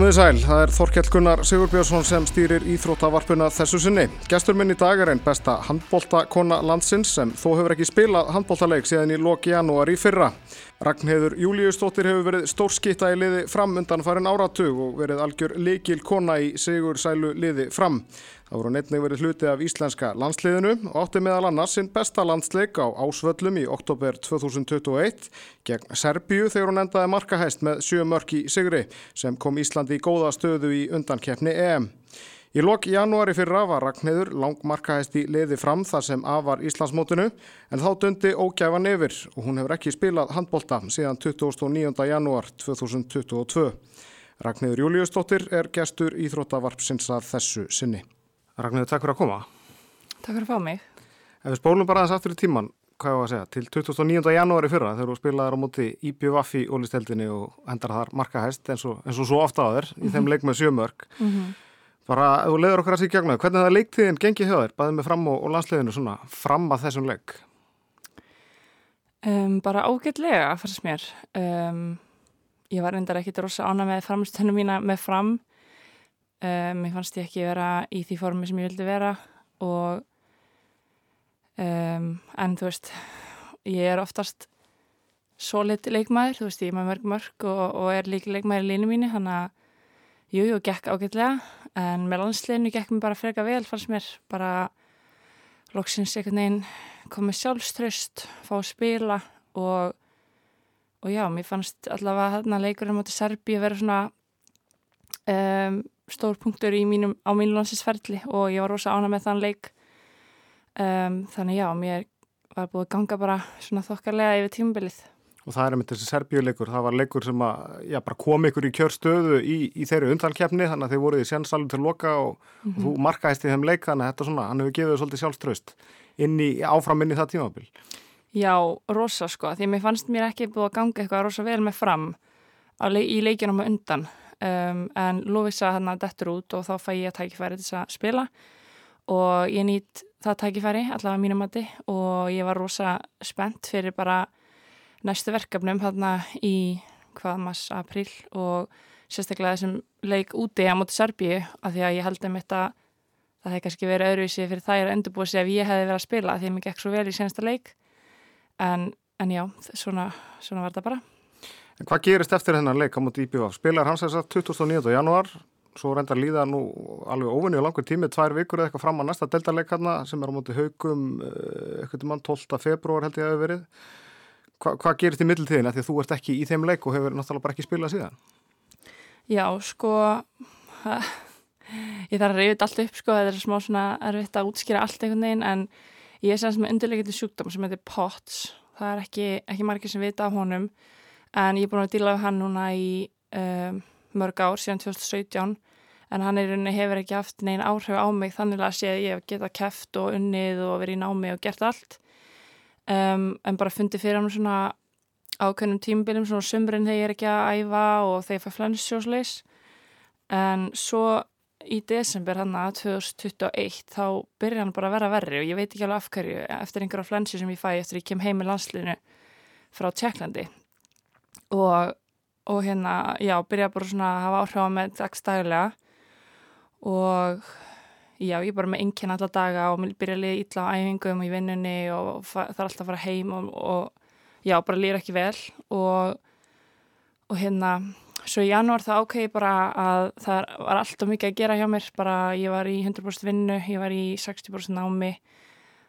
Komiði sæl, það er Þorkjell Gunnar Sigurbjörnsson sem stýrir íþróttavarpuna þessu sinni. Gestur minn í dag er einn besta handbóltakona landsins sem þó hefur ekki spilað handbóltaleik síðan í loki janúar í fyrra. Ragnheður Júliustóttir hefur verið stórskitta í liði fram undan farin áratug og verið algjör leikil kona í Sigur Sælu liði fram. Það voru neittnig verið hluti af íslenska landsliðinu og átti meðal annars sinn besta landsleik á Ásvöllum í oktober 2021 gegn Serbíu þegar hún endaði markahæst með sjö mörk í Sigri sem kom Íslandi í góða stöðu í undankeppni EM. Í lok janúari fyrra var Ragnheður langmarkahæst í liði fram þar sem af var Íslandsmótinu en þá dundi ógæfan yfir og hún hefur ekki spilað handbólta síðan 29. janúar 2022. Ragnheður Júliusdóttir er gestur íþróttavarpsins að þessu sinni. Ragnarður, takk fyrir að koma. Takk fyrir að fá mig. Ef við spólum bara aðeins aftur í tíman, hvað er það að segja, til 29. janúari fyrra þegar þú spilaði á móti IPVF í ólisteldinni og hendar þar markahæst eins og, eins og svo ofta -hmm. í þeim mhm. leik með sjömörk. Mm -hmm. Bara, ef þú leiður okkar að síkja gegna, hvernig það leiktiðin gengið hjá þér, bæðið með fram og, og landsliðinu svona, fram að þessum leik? Um, bara ágætlega, fannst mér. Um, ég var reyndar ekkit rosa ána með framstöðinu mína með fram Um, mér fannst ég ekki vera í því formi sem ég vildi vera og um, en þú veist ég er oftast solid leikmaður, þú veist ég er með mörg mörg og, og er líka leikmaður í línu mínu þannig að jú, jú, gekk ágætlega en með landsleginu gekk mér bara freka vel fannst mér bara loksins einhvern veginn komið sjálfströst fá að spila og og já, mér fannst allavega hérna leikurinn motið Serbi að vera svona um stór punktur mínum, á mínu landsinsferðli og ég var rosa ána með þann leik um, þannig já, mér var búið að ganga bara svona þokkarlega yfir tímabilið Og það er með þessi Serbíuleikur, það var leikur sem að, já, bara kom ykkur í kjörstöðu í, í þeirri undalkjefni, þannig að þeir voruð í sénsalum til loka og, mm -hmm. og þú markaðist í þeim leik, þannig að þetta svona, hann hefur gefið þau svolítið sjálfströst inn í, áfram inn í það tímabil. Já, rosa sko, því mér fannst mér ekki búið að ganga eitthvað rosa vel með fram í leikjunum undan um, en Lovisa hann að dettur út og þá fæ ég að tækifæri til að spila. Og ég nýtt það tækifæri allavega mínum mati og ég var rosa spennt fyrir bara næstu verkefnum hérna í hvað mass april og sérstaklega þessum leik úti á móti Serbíu af því að ég held um þetta það hefði kannski verið öðruvísi fyrir það er endurbúið sig ef ég hefði verið að spila því að mér gekk svo vel í sensta leik. En, en já, svona, svona var þetta bara En hvað gerist eftir þennan leik á mútið IPVF? Spilar hans þess að 2009. januar, svo reyndar líða nú alveg óvinni og langur tími, tvær vikur eða eitthvað fram á næsta deltaleik hérna sem er á mútið haugum, eh, eitthvað mann 12. februar held ég að hefur verið. Hva, hvað gerist í middeltíðin? Því að þú ert ekki í þeim leik og hefur náttúrulega bara ekki spilað síðan. Já, sko, ég þarf að reyða allt upp, sko, þetta er smá svona erfitt að útskýra allt einhvern veginn, en ég er sem með undirleikandi sjúkdóm sem heitir POTS. Það er ekki, ekki margir sem vita af honum en ég er búin að díla við hann núna í um, mörg ár síðan 2017 en hann er, hefur ekki haft neina áhrif á mig þannig að sé að ég hef getað kæft og unnið og verið í námi og gert allt. Um, en bara fundið fyrir hann svona ákveðnum tímbilum svona sömurinn þegar ég er ekki að æfa og þegar ég fær flensjósleis en svo í desember hann að 2021 þá byrja hann bara að vera verri og ég veit ekki alveg af hverju eftir einhverja flensi sem ég fæ eftir ég kem heim í landslinu frá Tjekklandi og, og hérna, já, byrja bara svona að hafa áhrif á með dagstæðilega og já, ég er bara með einnkjörn alla daga og byrja að liða ítla á æfingum í vinnunni og það er alltaf að fara heim og, og já, bara líra ekki vel. Og, og hérna svo í janúar það ákveði bara að það var alltaf mikið að gera hjá mér. Bara ég var í 100% vinnu, ég var í 60% námi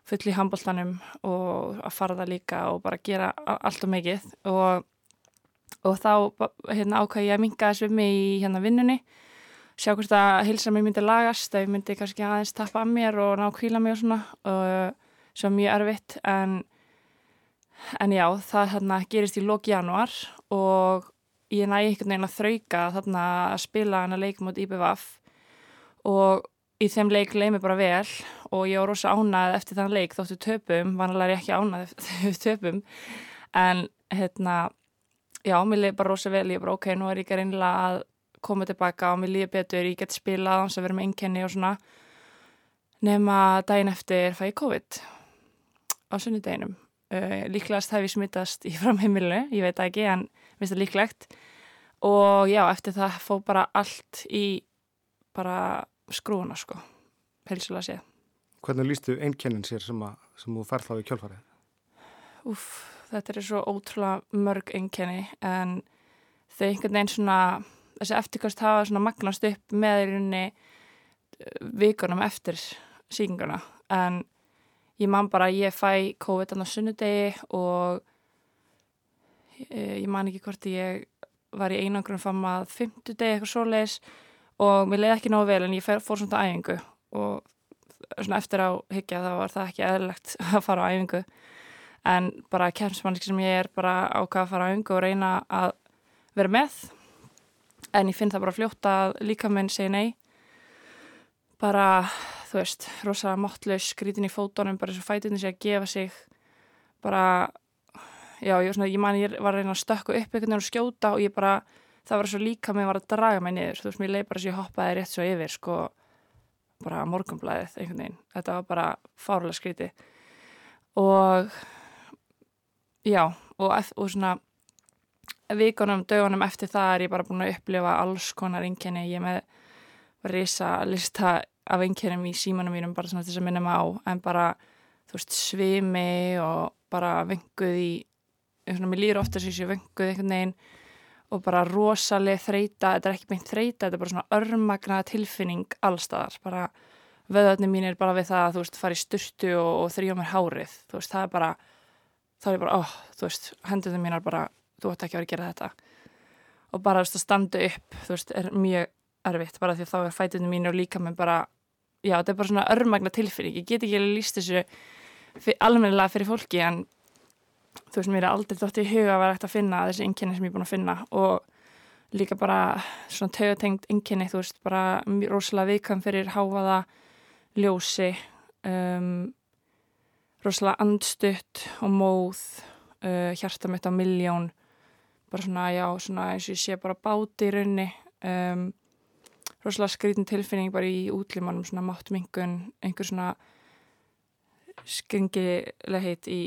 full í handbóltanum og að fara það líka og bara gera alltaf mikið. Og og þá hérna, ákvæði ég að minga þess við mig í hérna vinnunni. Sjá hvort að hilsa mér myndi lagast ég myndi kannski aðeins tappa að mér og ná kvíla mig og svona. Og svo mjög erfitt en, en já, það hérna, gerist í lóki januar og ég næði einhvern veginn að þrauka þarna að spila hana leik mot IBVF og í þeim leik leið mér bara vel. Og ég var rosa ánað eftir þann leik þóttu töpum, vanlega er ég ekki ánað eftir töpum. En hérna já, mér leiði bara rosa vel, ég er bara ok, nú er ég reynilega að koma tilbaka og mér líði betur, ég get spilað að vera með einkenni og svona. Nema daginn eftir fæ ég COVID á sunnudeginum. Uh, líklegast hef ég smittast í framheimilu, ég veit ekki en minnst það líklegt. Og já, eftir það fó bara allt í bara skrúna sko, heilsulega séð. Hvernig lístu einkennin sér sem, að, sem þú færð þá í kjölfarið? Úf, þetta er svo ótrúlega mörg einkenni en þau einhvern veginn svona, þessi eftirkast hafa svona magnast upp með í rauninni eh, vikunum eftir síkinguna en ég man bara að ég fæ COVID á sunnudegi og eh, ég man ekki hvort ég var í einangrun fram að fymtudegi eitthvað svo leis og mér leiði ekki nógu vel en ég fór svona æfingu og svona eftir á higgja þá var það ekki eðlilegt að fara á æfingu en bara kemsmannski sem ég er bara ákvað að fara á æfingu og reyna að vera með. En ég finn það bara fljótt að líka minn segi nei. Bara, þú veist, rosalega móttlaus skrítin í fótónum, bara eins og fætinni sé að gefa sig. Bara já, ég, svona, ég man ég var að reyna að stökka upp einhvern veginn og skjóta og ég bara það var svo líka mig var að draga mig niður. Þú veist, mér leið bara sem ég hoppaði rétt svo yfir sko, bara morgunblæðið einhvern veginn, þetta var bara fárlega skríti og já, og, og svona vikunum, dögunum eftir það er ég bara búin að upplifa alls konar einkenni, ég með risa lista af einkennum í símanum mínum bara svona þess að minna mig á en bara, þú veist, svimi og bara venguð í svona, mér lýr ofta sem ég sé venguð einhvern veginn og bara rosalega þreita, þetta er ekki beint þreita, þetta er bara svona örmagnaða tilfinning allstaðar, bara vöðarni mín er bara við það að þú veist, fara í styrtu og, og þrjá mér hárið, þú veist, það er bara, það er bara, óh, þú veist, henduðum mín er bara, þú ætti ekki að vera að gera þetta. Og bara, þú veist, að standa upp, þú veist, er mjög erfitt, bara því þá er fætunum mín og líka með bara, já, þetta er bara svona örmagna tilfinning, ég get ekki líst þessu almennilega fyrir fólki en þú veist, mér er aldrei dótt í huga að vera eftir að finna þessi ynginni sem ég er búin að finna. Og líka bara svona tögutengt ynginni, þú veist, bara rosalega viðkvæm fyrir háfaða ljósi um, rosalega andstutt og móð uh, hjarta mitt á miljón bara svona, já, svona eins og ég sé bara báti í raunni. Um, rosalega skrítin tilfinning bara í útlimannum, svona máttmingun einhver svona skringileg heit í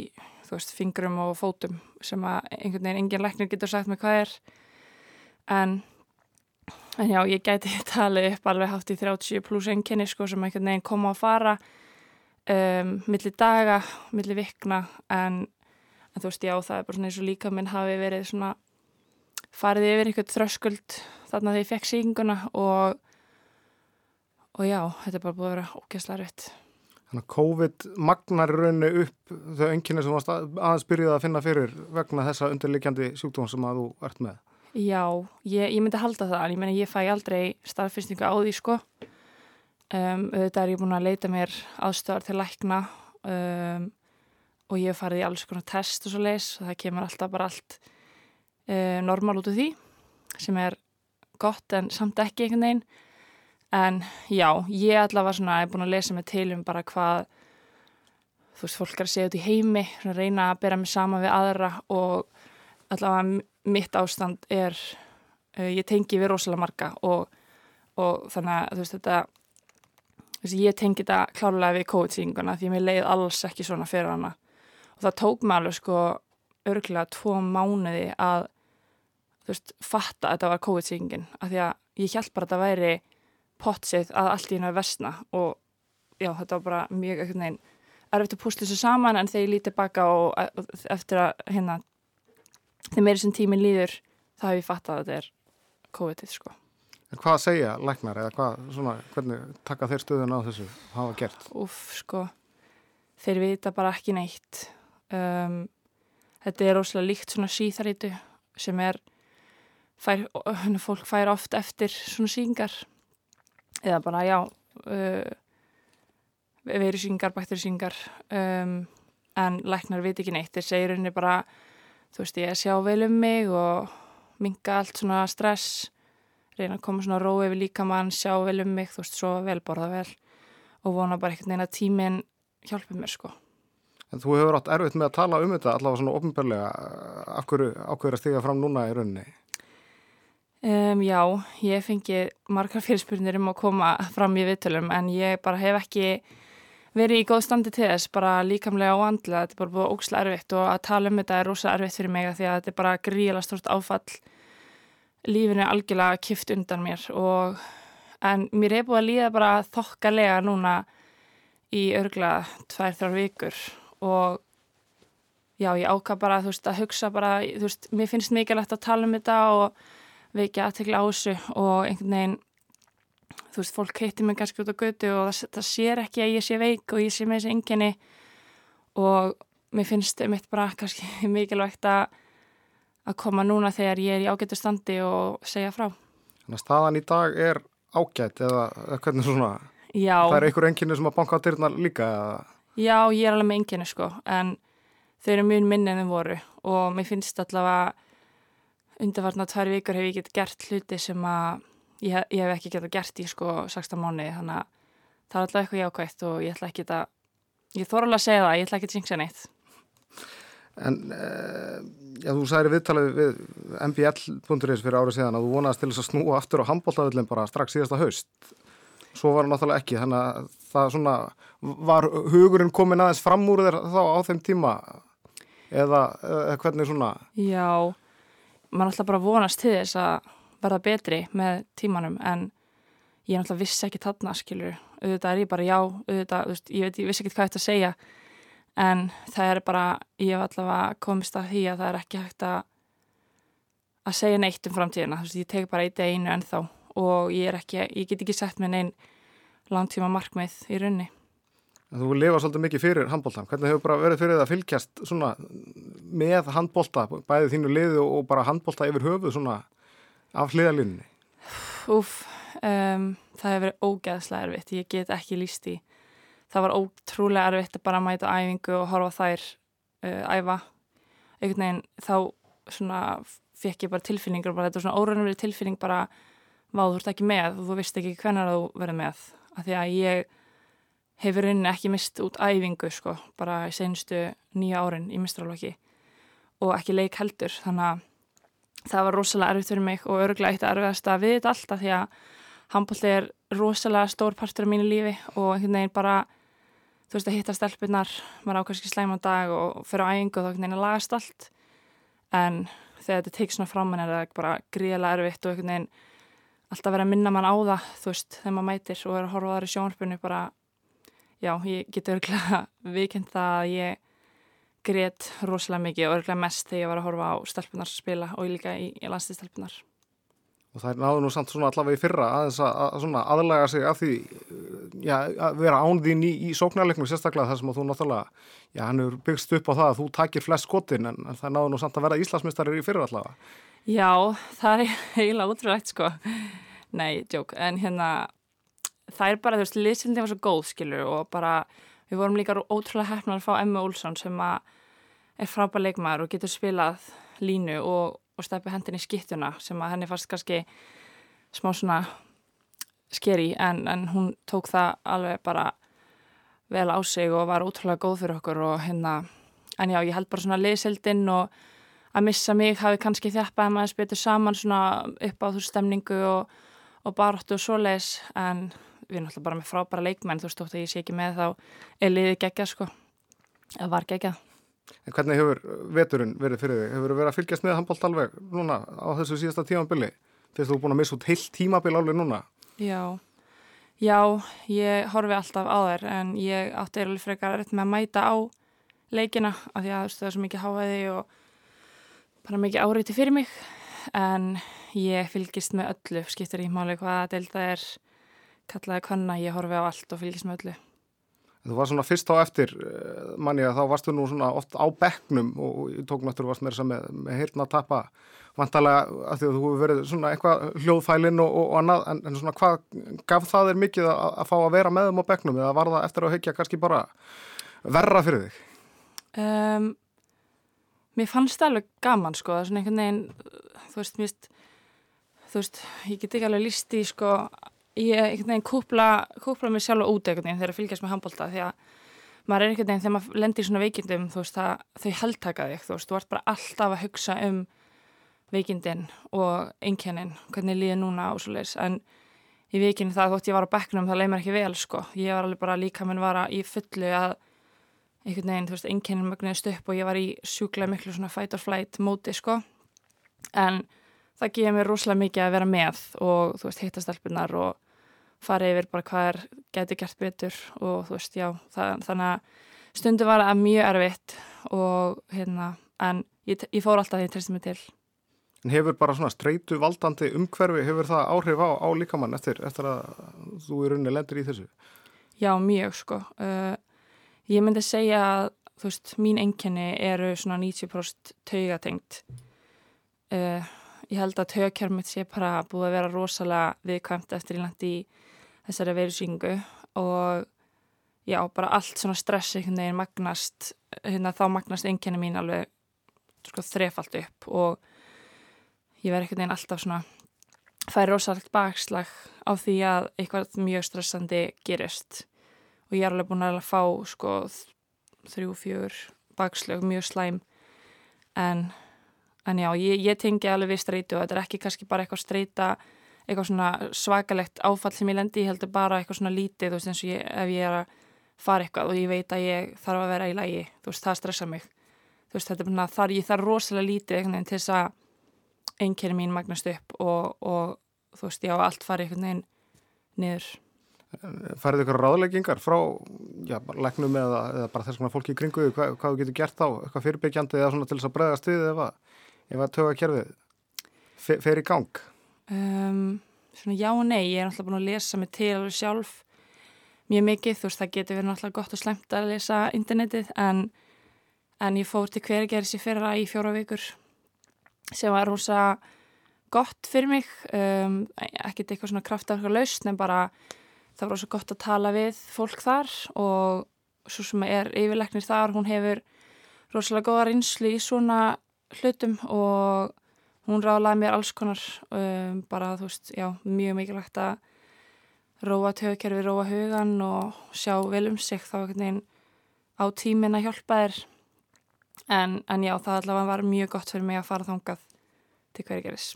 þú veist, fingrum og fótum sem að einhvern veginn engin læknir getur sagt með hvað er. En, en já, ég gæti talið upp alveg hátt í 30 pluss enginni sko sem einhvern veginn koma að fara um, millir daga, millir vikna en, en þú veist, já, það er bara svona eins og líka minn hafi verið svona farið yfir einhvern þröskuld þarna þegar ég fekk sínguna og og já, þetta er bara búið að vera ógæsla rétt Þannig að COVID magnar raunni upp þau enginni sem varst aðeins byrjuð að finna fyrir vegna þessa undirleikjandi sjúkdóm sem að þú ert með. Já, ég, ég myndi halda það, en ég menna ég fæ aldrei starffinstingu á því sko. Um, auðvitað er ég búin að leita mér aðstöðar til lækna um, og ég hef farið í alls konar test og svo leis og það kemur alltaf bara allt uh, normal út af því sem er gott en samt ekki einhvern veginn. En já, ég allavega svona er búin að lesa mig til um bara hvað, þú veist, fólk er að segja út í heimi, reyna að bera mig sama við aðra og allavega mitt ástand er, uh, ég tengi við rosalega marga og, og þannig að þú veist þetta, veist, ég tengi þetta klárlega við COVID-sínguna því mér leið alls ekki svona fyrir hana. Og það tók mig alveg sko örgulega tvo mánuði að, veist, fatta að þetta var COVID-síngin af því að ég held bara að þetta væri pottsið að allt í hennu er vestna og já, þetta var bara mjög ekkert neginn erfitt að púsla þessu saman en þegar ég lítið baka og eftir að hérna þegar meiri sem tímin líður þá hef ég fattað að þetta er COVID-ið sko. En hvað segja læknar eða hvað, svona, hvernig taka þeir stöðun á þessu hafa gert? Uff, sko, þeir vita bara ekki neitt. Um, þetta er óslega líkt svona síþarítu sem er fær, fólk fær oft eftir svona síngar eða bara já uh, veirusýngar, bakterisýngar um, en læknar veit ekki neitt. Þeir segir henni bara þú veist ég sjá vel um mig og minga allt svona stress reyna að koma svona rói við líkamann sjá vel um mig, þú veist, svo vel borða vel og vona bara einhvern veginn að tíminn hjálpa mér sko. En þú hefur átt erfitt með að tala um þetta allavega svona ofnbörlega af hverju að stiga fram núna í rauninni? Um, já, ég fengi margar fyrirspurnir um að koma fram í viðtölum en ég bara hef ekki verið í góð standi til þess, bara líkamlega og andlega, þetta er bara búið ókslega erfitt og að tala um þetta er rosa erfitt fyrir mig að því að þetta er bara gríla stort áfall lífinu algjörlega kift undan mér og en mér er búið að líða bara þokkalega núna í örgla tvær, þrjár vikur og já, ég ákvað bara veist, að hugsa bara, þú veist, mér finnst mikilvægt að tala um þetta og veikja aðtekla á þessu og einhvern veginn þú veist, fólk heitir mig kannski út á götu og það, það sér ekki að ég sé veik og ég sé með þessi enginni og mér finnst mitt bara kannski mikilvægt að að koma núna þegar ég er í ágættu standi og segja frá. Þannig að staðan í dag er ágætt eða hvernig svona, Já. það er einhver enginni sem að banka á dyrnar líka eða? Já, ég er alveg með enginni sko, en þau eru mjög minni en þau voru og mér finnst allavega undarvarna tvær vikur hef ég gett gert hluti sem að ég, ég hef ekki gett að gert í sko 16 mánu þannig að það er alltaf eitthvað jákvægt og ég ætla ekki að ég þóra alveg að segja það, ég ætla ekki að syngja neitt En eh, já, þú sagði viðtalið við mbl.is fyrir árið síðan að þú vonaðast til þess að snúa aftur á handbóltaföllin bara strax síðasta haust. Svo var það náttúrulega ekki þannig að það svona var hugurinn komin aðeins fram úr þér þá á þeim tíma? Eða, eða hvernig svona? Já, maður alltaf bara vonast til þess að verða betri með tímanum en ég náttúrulega vissi ekki þarna skilur, auðvitað er ég bara já auðvitað, þú veist, ég veit, ég vissi ekki hvað þetta að segja en það er bara ég hef allavega komist að því að það er ekki hægt að að segja neitt um framtíðina, þú veist, ég tek bara eitt einu ennþá og ég er ekki, ég get ekki sett með neinn langtíma markmið í raunni. Þú lifa svolítið mikið fyrir handbóltan, hvernig hefur bara verið fyrir það að fylgjast svona með handbólta, bæðið þínu liði og bara handbólta yfir höfuð svona af hliðalinni? Úf, um, það hefur verið ógeðslega erfitt, ég get ekki líst í það var ótrúlega erfitt að bara mæta æfingu og horfa þær uh, æfa. Einhvern veginn þá svona fekk ég bara tilfinningur bara þetta er svona órænumri tilfinning bara váð þú ert ekki með og þú vist ekki hvernig þú verður með. Af því að ég hefur rauninni ekki mist út æfingu sko bara í senstu nýja árin í mistralvaki og ekki leik heldur. Þannig að það var rosalega erfitt fyrir mig og örgulega eitt erfiðast að við þetta alltaf því að handbólli er rosalega stór partur af mínu lífi og einhvern veginn bara þú veist að hitta stelpunar maður ákvæmst ekki slæma dag og fyrir á æfingu og þá einhvern veginn að lagast allt. En þegar þetta teik svona fram en er það bara gríðilega erfitt og einhvern veginn alltaf verið að minna mann á það þú veist þegar maður mætir og er að horfa þar í sjónarspunni bara já ég geti örglega vikend það að ég grét rosalega mikið og örglega mest þegar ég var að horfa á stelpunar spila og líka í, í landstíðstelpunar Og það er náðu nú samt svona allavega í fyrra að, að, að aðlega sig af því já, að vera án þín í, í sóknarleiknum sérstaklega þar sem þú náttúrulega, já hann er byggst upp á það að þú takir flest skotin en, en það náðu nú samt að vera Íslandsmyndstarir í fyrra allavega. Já, það er eiginlega útrúlegt sko. Nei, djók, en hérna það er bara, þú veist, liðsildin var svo góð skilur og bara, við vorum líka ótrúlega hefnar að fá Emma Olsson sem að er frábær leikmaður og getur spilað línu og og steppi hendin í skittuna sem að henni fannst kannski smá svona skeri en, en hún tók það alveg bara vel á sig og var útrúlega góð fyrir okkur og hérna, en já, ég held bara svona liðsildinn og að missa mig hafi kannski þjapað að maður spytur saman svona upp á þú stemningu og, og baróttu og svoleis en við erum alltaf bara með frábæra leikmenn þú stótt að ég sé ekki með þá er liðið geggjað sko, eða var geggjað En hvernig hefur veturinn verið fyrir þig? Hefur verið að fylgjast með handbólt alveg núna á þessu síðasta tímabili? Þegar þú er búin að missa út heilt tímabil alveg núna? Já, já, ég horfi alltaf á þær en ég átti eða frekar rétt með að mæta á leikina af því að það er svo mikið háaði og bara mikið áriði fyrir mig en ég fylgist með öllu, skiptir í máli hvaða delta er kallaði konna, ég horfi á allt og fylgist með öllu. Þú var svona fyrst á eftir eh, manni að þá varstu nú svona oft á bekknum og ég tók náttúrulega varst með þess að með, með heyrna að tappa vantalega að því að þú hefur verið svona eitthvað hljóðfælinn og, og annað en, en svona hvað gaf það þér mikið að, að fá að vera með þeim á bekknum eða var það eftir að höggja kannski bara verra fyrir þig? Um, mér fannst það alveg gaman sko, svona einhvern veginn, þú veist, mér, þú veist, ég get ekki alveg líst í sko ég einhvern veginn kúpla, kúpla mér sjálf út einhvern veginn þegar ég fylgjast með handbólta því að maður er einhvern veginn þegar maður lendir í svona veikindum þú veist það, þau heldtaka þig þú veist, þú ert bara alltaf að hugsa um veikindin og einkennin, hvernig líði núna og svo leiðis en í veikinu það þótt ég var á bekknum það leið mér ekki vel sko, ég var alveg bara líka minn var í fullu að einhvern veginn, þú veist, einkennin mögnuðist upp og ég var í sjúklega miklu svona fight or flight móti sko. En það gefið mér rosalega mikið að vera með og þú veist, hitta stelpunar og fara yfir bara hvað er getur gert betur og þú veist, já það, þannig að stundu var það mjög erfitt og hérna en ég, ég fór alltaf því að treysta mig til. En hefur bara svona streitu valdandi umhverfi, hefur það áhrif á, á líkamann eftir, eftir að þú í rauninni lendir í þessu? Já, mjög sko. Uh, ég myndi segja að þú veist, mín enginni eru svona 90% taugatengt uh, ég held að taugakermit sé bara búið að vera rosalega viðkvæmt eftir í landi í þessari veirusyngu og já, bara allt svona stress einhvern veginn magnast hérna þá magnast enginni mín alveg sko þrefald upp og ég verði einhvern veginn alltaf svona færi rosalegt bakslag á því að eitthvað mjög stressandi gerist. Og ég er alveg búin að fá sko þrjú, fjör bakslag mjög slæm. En, en já, ég, ég tengi alveg við streitu og þetta er ekki kannski bara eitthvað streita eitthvað svona svakalegt áfall sem ég lendi, ég heldur bara eitthvað svona lítið þú veist eins og ég, ef ég er að fara eitthvað og ég veit að ég þarf að vera í lægi þú veist, það stressa mig þú veist, þetta er bara, þar, ég þarf rosalega lítið einhvern veginn til þess að einkerni mín magnast upp og, og þú veist, já, allt fari einhvern veginn niður. Færið ykkur ráðleggingar frá, já, legnum eða, eða bara þess að fólki í kringu, hvað, hvað getur gert á, eitthvað fyrirbyggjandi eða svona til þess að bregðast við ef að, ef að töga kerfið fer í gang? Um, svona já og nei, ég er náttúrulega búin að lesa mig til alveg sjálf mjög mikið, þú veist, það getur verið náttúrulega gott og slemt að lesa internetið en, en ég fór til hvergerðis í fyrra í fjóra vikur sem var rosa gott fyrir mig, um, ekkert eitthvað svona kraftarka lausn en bara það var rosa gott að tala við fólk þar og svo sem er yfirleiknir þar, hún hefur rosalega góða reynslu í svona hlutum og hún rálaði mér alls konar um, bara þú veist, já, mjög mikilvægt að róa tögkerfi, róa hugan og sjá vel um sig þá einhvern veginn á tímin að hjálpa þér en, en já, það allavega var mjög gott fyrir mig að fara þangað til hverju geris.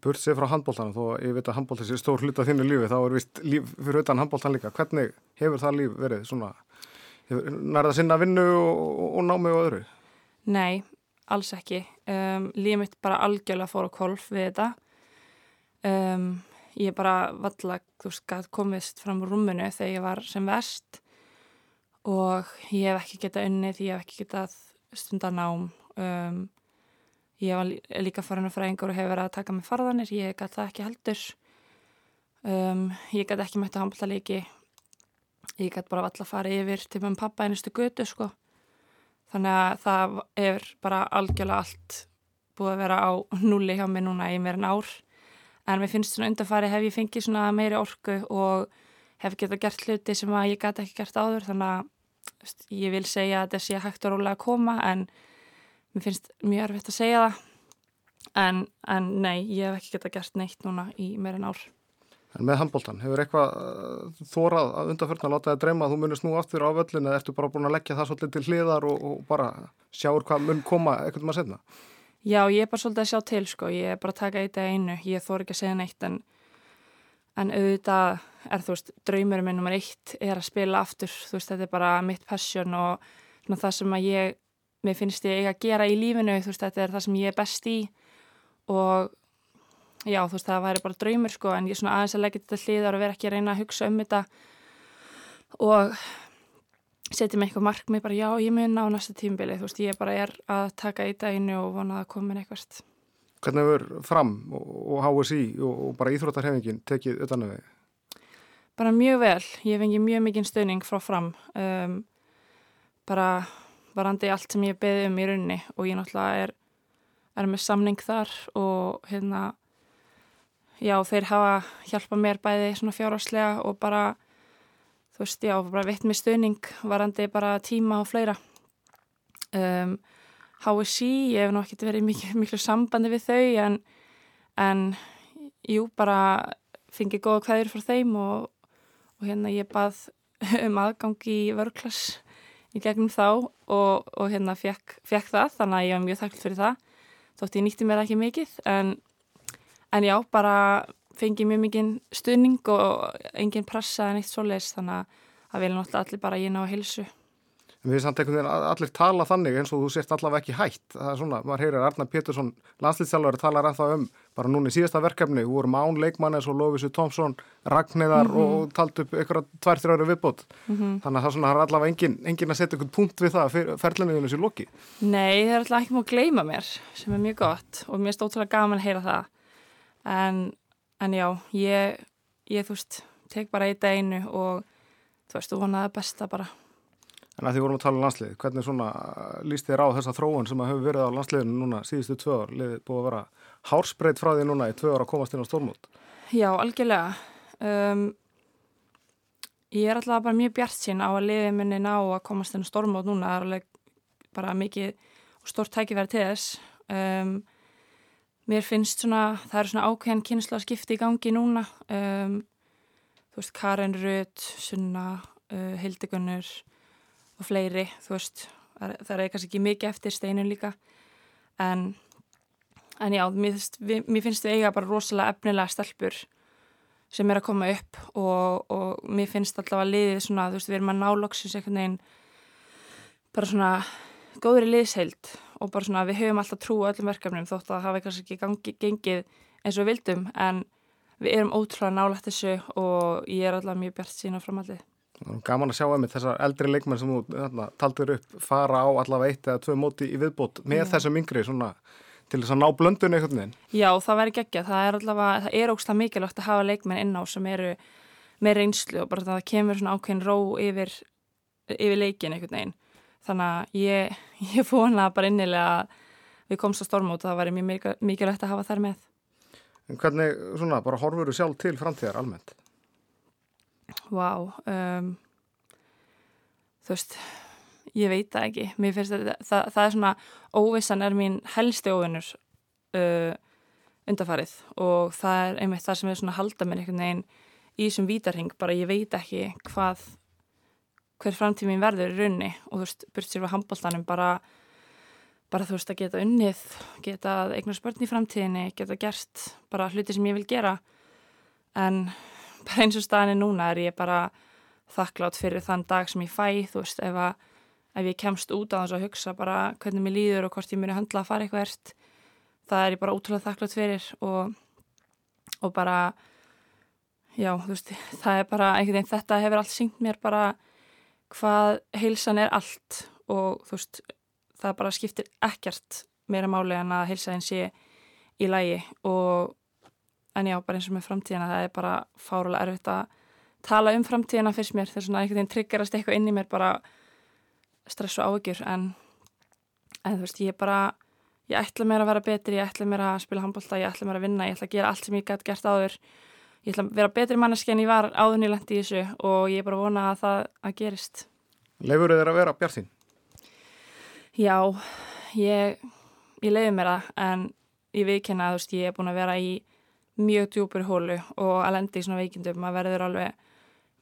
Burt sér frá handbóltanum, þó ég veit að handbóltan sé stór hlut af þínu lífi, þá er vist líf fyrir utan handbóltan líka. Hvernig hefur það líf verið svona, nærða sinna vinnu og, og námi og öðru? Nei, alls ekki. Um, lífið mitt bara algjörlega fór á kolf við þetta. Um, ég bara valla, komist fram úr rúmunu þegar ég var sem vest og ég hef ekki getað unnið, ég hef ekki getað stundanám um, ég var líka farin að fræðingur og hefur verið að taka með farðanir ég gæti það ekki heldur. Um, ég gæti ekki mætti að handla líki ég gæti bara alltaf að fara yfir til með pappa einustu götu sko þannig að það er bara algjörlega allt búið að vera á núli hjá mig núna í meirinn ár. En mér finnst svona undanfari hef ég fengið svona meiri orku og hef getað gert hluti sem að ég gæti ekki gert áður. Þannig að ég vil segja að þessi hægt og rólega að koma en mér finnst mjög erfitt að segja það. En, en nei, ég hef ekki geta gert neitt núna í meirinn ár En með handbóltan, hefur eitthvað uh, þórað að undarförna láta að dreyma að þú munir snú aftur á völlin eða ertu bara búin að leggja það svolítið til hliðar og, og bara sjáur hvað mun koma eitthvað maður setna? Já, ég er bara svolítið að sjá til sko, ég er bara að taka eitt að einu, ég þór ekki að segja neitt en, en auðvitað er þú veist, draumurinn minn nummer eitt er að spila aftur, þú veist, þetta er bara mitt passion og svona, það sem að ég, mér finnst ég að gera í lífinu, þú veist, þetta er það sem ég er best í. Og já, þú veist, það væri bara draumur sko, en ég svona aðeins að leggja þetta hliðar og vera ekki að reyna að hugsa um þetta og setja mig eitthvað markmið, bara já, ég mun á næsta tímbili, þú veist, ég bara er að taka í daginu og vona að koma inn eitthvað Hvernig hefur fram og HSI og bara íþróttarhefingin tekið utanum þig? Bara mjög vel, ég fengi mjög mikinn stöðning frá fram. Um, bara varandi allt sem ég beði um í runni og ég náttúrulega er, er með samning þar og hérna já þeir hafa hjálpað mér bæði svona fjárháslega og bara þú veist já bara veitt mér stöðning varandi bara tíma og fleira. Um, HSI ég hef náttúrulega verið miklu, miklu sambandi við þau en, en jú bara fengið góða kvæður frá þeim og og hérna ég bað um aðgangi í vörklass í gegnum þá og, og hérna fekk, fekk það þannig að ég var mjög þakklátt fyrir það. Þótt ég nýtti mér ekki mikið en, en já, bara fengi mjög mikið stuðning og engin pressa en eitt svoleiðis þannig að vilja náttúrulega allir bara ég ná að hilsu við samt einhvern veginn allir tala þannig eins og þú sért allavega ekki hætt. Það er svona, maður heyrir Arnar Pétursson, landslýstjálfari, talar ennþá um bara núna í síðasta verkefni, við vorum án leikmann eins og Lófisu Tómsson, Ragnæðar mm -hmm. og talt upp einhverja tvær-þrjá ári viðbót. Mm -hmm. Þannig að það svona, er allavega engin, engin að setja einhvern punkt við það að ferðlenniðinu sé loki. Nei, það er alltaf ekki múið að gleima mér, sem er mjög gott og mér er stóttilega gaman að heyra það. En, en já, ég, ég, þú veist, tek bara eitt einu og þú veist, þú vonaði besta bara. En að því vorum að tala um landslið, hvernig svona líst þér á þessa þróun sem hefur verið á landsliðinu núna síðustu tvö ár, liðið búið að vera hárspreitt frá því núna í tvö ár að komast inn á stórmót? Já, algjörlega. Um, ég er alltaf bara mjög bjart sín á að liðið minni ná að komast inn á stórmót núna, það er alveg bara mikið og stórt tækifæri til þess. Um, mér finnst svona, það er svona ákveðin kynsla að skipta í gangi núna. Um, þú veist, Karin Rudd, Sunna, uh, Hildigunnur, og fleiri, þú veist, það er kannski ekki mikið eftir steinun líka en, en já, mér, við, mér finnst við eiga bara rosalega efnilega stelpur sem er að koma upp og, og mér finnst alltaf að liðið svona, þú veist, við erum að náloksis einhvern veginn bara svona góðri liðsheild og bara svona við höfum alltaf trú á öllum verkefnum þótt að hafi kannski ekki gangi, gengið eins og við vildum en við erum ótrúlega nálægt þessu og ég er alltaf mjög bjart sína framhaldið. Gaman að sjá einmitt þessar eldri leikmenn sem þú taldur upp fara á allavega eitt eða tvö móti í viðbót með Já. þessum yngri svona, til þess að ná blöndun einhvern veginn. Já, það verður geggja. Það er allavega, það er ógst að mikilvægt að hafa leikmenn inn á sem eru með reynslu og bara það kemur svona ákveðin ró yfir, yfir leikin einhvern veginn. Þannig að ég, ég fóna bara innilega við komst að storma út og það væri mjög mikilvægt að hafa þær með. En hvernig, svona, bara horfur þú sjálf til framtíðar almennt? Vá, um, þú veist, ég veit það ekki. Mér finnst þetta, það, það er svona, óvissan er mín helsti óvinnur uh, undarfarið og það er einmitt það sem er svona að halda mér einhvern veginn í þessum vítarhing, bara ég veit ekki hvað, hver framtíð mín verður í raunni og þú veist, burt sér við handbóltanum bara, bara þú veist að geta unnið, geta eignar spörn í framtíðinni, geta gert bara hluti sem ég vil gera. En bara eins og staðinni núna er ég bara þakklátt fyrir þann dag sem ég fæ þú veist, ef, að, ef ég kemst út á þess að hugsa bara hvernig mér líður og hvort ég er handla að fara eitthvað það er ég bara ótrúlega þakklátt fyrir og, og bara já, þú veist, það er bara einhvern veginn, þetta hefur allt syngt mér bara hvað heilsan er allt og þú veist, það bara skiptir ekkert meira máli en að heilsaðin sé í lægi og en já, bara eins og með framtíðina það er bara fárulega erfitt að tala um framtíðina fyrst mér. Þegar svona einhvern veginn triggerast eitthvað inn í mér bara stress og áökjur en, en þú veist, ég bara ég ætla mér að vera betri, ég ætla mér að spila handbólta, ég ætla mér að vinna, ég ætla að gera allt sem ég gæti gert áður ég ætla að vera betri manneski en ég var áðunilegt í þessu og ég er bara vona að það að gerist. Leifur þér að vera bjartinn? Já, ég ég leiði mér það en ég viðkenna að ég er búin að vera í mjög djúpur hólu og að lendi í svona veikindum að verður alveg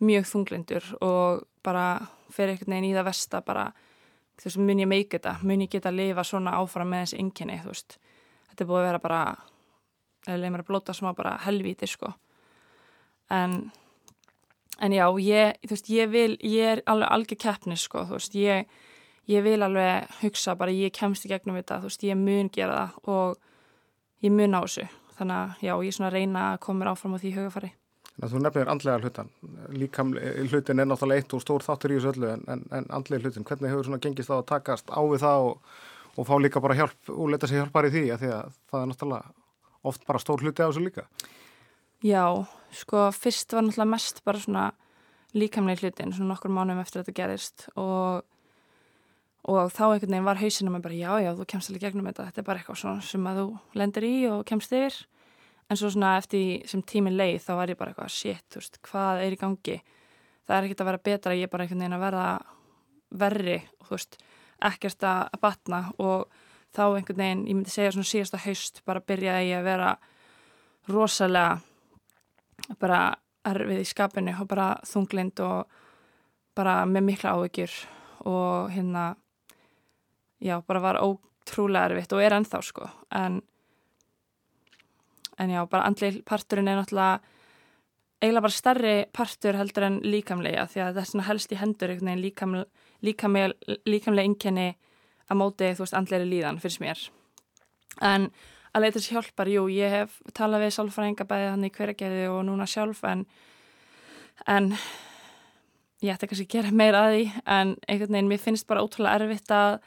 mjög þunglindur og bara fyrir einhvern veginn í það vest að bara þú veist, mun ég meika þetta, mun ég geta að lifa svona áfram með þessi ynginni, þú veist? Þetta er búið að vera bara leið mér að blóta smá bara helvíti, sko en en já, ég, þú veist, ég vil ég er alveg algjör keppnis, sko þú veist, ég, ég vil alveg hugsa bara ég kemst í gegnum þetta, þú veist, ég mun gera það og ég mun á þessu þannig að já, ég er svona að reyna að koma áfram á því hugafari. Þú nefnir andlega hlutan, líkam hlutin er náttúrulega eitt og stór þáttur í þessu öllu en, en, en andlega hlutin, hvernig hefur svona gengist það að takast á við það og, og fá líka bara hjálp og leta sér hjálpar í því að því að það er náttúrulega oft bara stór hluti á þessu líka? Já, sko fyrst var náttúrulega mest bara svona líkamlega hlutin, svona nokkur mánum eftir að þetta gerist og og þá einhvern veginn var hausinu með bara já já þú kemst alveg gegnum þetta, þetta er bara eitthvað svona sem að þú lendir í og kemst yfir. En svo svona eftir sem tímin leið þá var ég bara eitthvað shit, þú veist, hvað er í gangi? Það er ekkert að vera betra ég er bara einhvern veginn að verða verri þú veist, ekkert að batna og þá einhvern veginn ég myndi segja svona síðasta haust bara byrjaði ég að vera rosalega bara erfið í skapinu og bara þunglind og bara með mikla áökjur og hérna já, bara var ótrúlega erfitt og er ennþá sko. En, en já, bara andli parturinn er náttúrulega eiginlega bara stærri partur heldur en líkamlega því að það er svona helst í hendur líkamlega, líkamlega, líkamlega inkenni að móti þú veist andleiri líðan fyrst mér. En að leita sér hjálpar, jú, ég hef talað við sálfræðingabæði hann í hverjargeði og núna sjálf en en ég ætti kannski að gera meira að því. En einhvern veginn, mér finnst bara ótrúlega erfitt að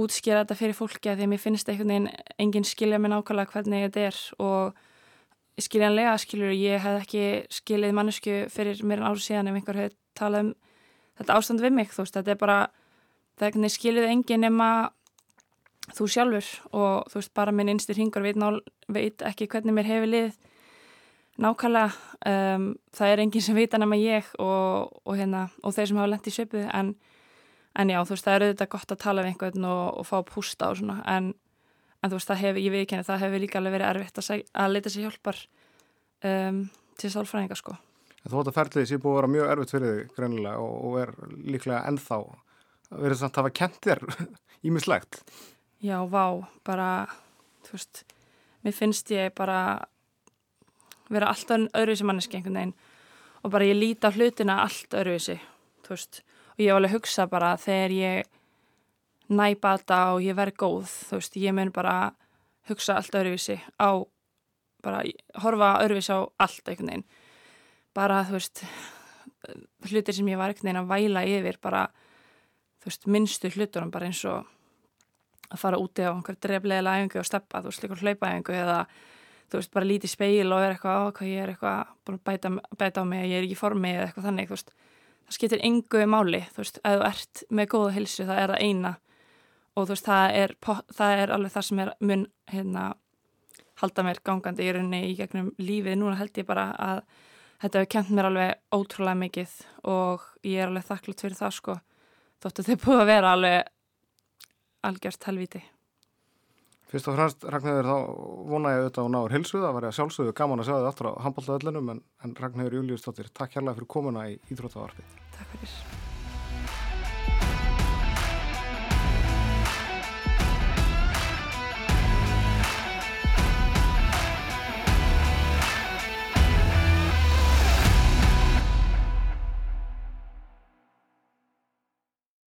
útskýra þetta fyrir fólki að því að mér finnst einhvern veginn enginn skilja mér nákvæmlega hvernig þetta er. Og skiljanlega skilur ég hef ekki skilið mannesku fyrir mér en árið síðan ef einhver hefur talað um þetta ástand við mig þú veist, þetta er bara það er þú sjálfur og þú veist, bara minn einstir hingur veit, veit ekki hvernig mér hefur lið nákvæmlega um, það er enginn sem vita nema ég og, og, hérna, og þeir sem hafa lendt í söpu en, en já, þú veist, það er auðvitað gott að tala við einhvern og, og fá pústa og svona en, en þú veist, það hefur, ég veit ekki það hefur líka alveg verið erfitt að, að leita sér hjálpar um, til sálfræðinga sko. Þú ætti að ferðlið sé búið að vera mjög erfitt fyrir þig greinilega og er líklega ennþá verið samt að hafa kent þér ímislegt. Já, vá, bara þú veist, mér finnst ég bara vera alltaf öðruvísi manneski einhvern veginn og bara ég líti á hlutina allt öðruvísi þú veist. Og ég var alveg að hugsa bara þegar ég næpa þetta og ég verð góð þú veist ég mun bara hugsa allt öðruvísi á bara horfa öðruvísi á allt einhvern veginn. Bara þú veist hlutir sem ég var einhvern veginn að væla yfir bara þú veist minnstu hlutunum bara eins og að fara úti á einhver dreflega æfingu og steppa þú veist líka hlaupaæfingu eða þú veist, bara lítið speil og er eitthvað, ok, ég er eitthvað búin að bæta, bæta á mig, ég er ekki í formi eða eitthvað þannig, þú veist, það skiptir engu máli, þú veist, ef þú ert með góða hilsu, það er það eina. Og þú veist, það er, það er alveg það sem er mun, hérna halda mér gangandi í rauninni í gegnum lífið, núna held ég bara að þetta hefur kent mér alveg ótrúlega mikið og ég er alveg þakklátt fyrir það, sko, þóttu þau búið að vera alveg algjört helviti Fyrst og fremst, Ragnhildur, þá vona ég auðvitað á náður hilsu, það var ég að sjálfsögðu gaman að sjá þið aftur á handbóltaðöllunum, en, en Ragnhildur Júliustóttir, takk hérlega fyrir komuna í Íþróttavarpið. Takk fyrir.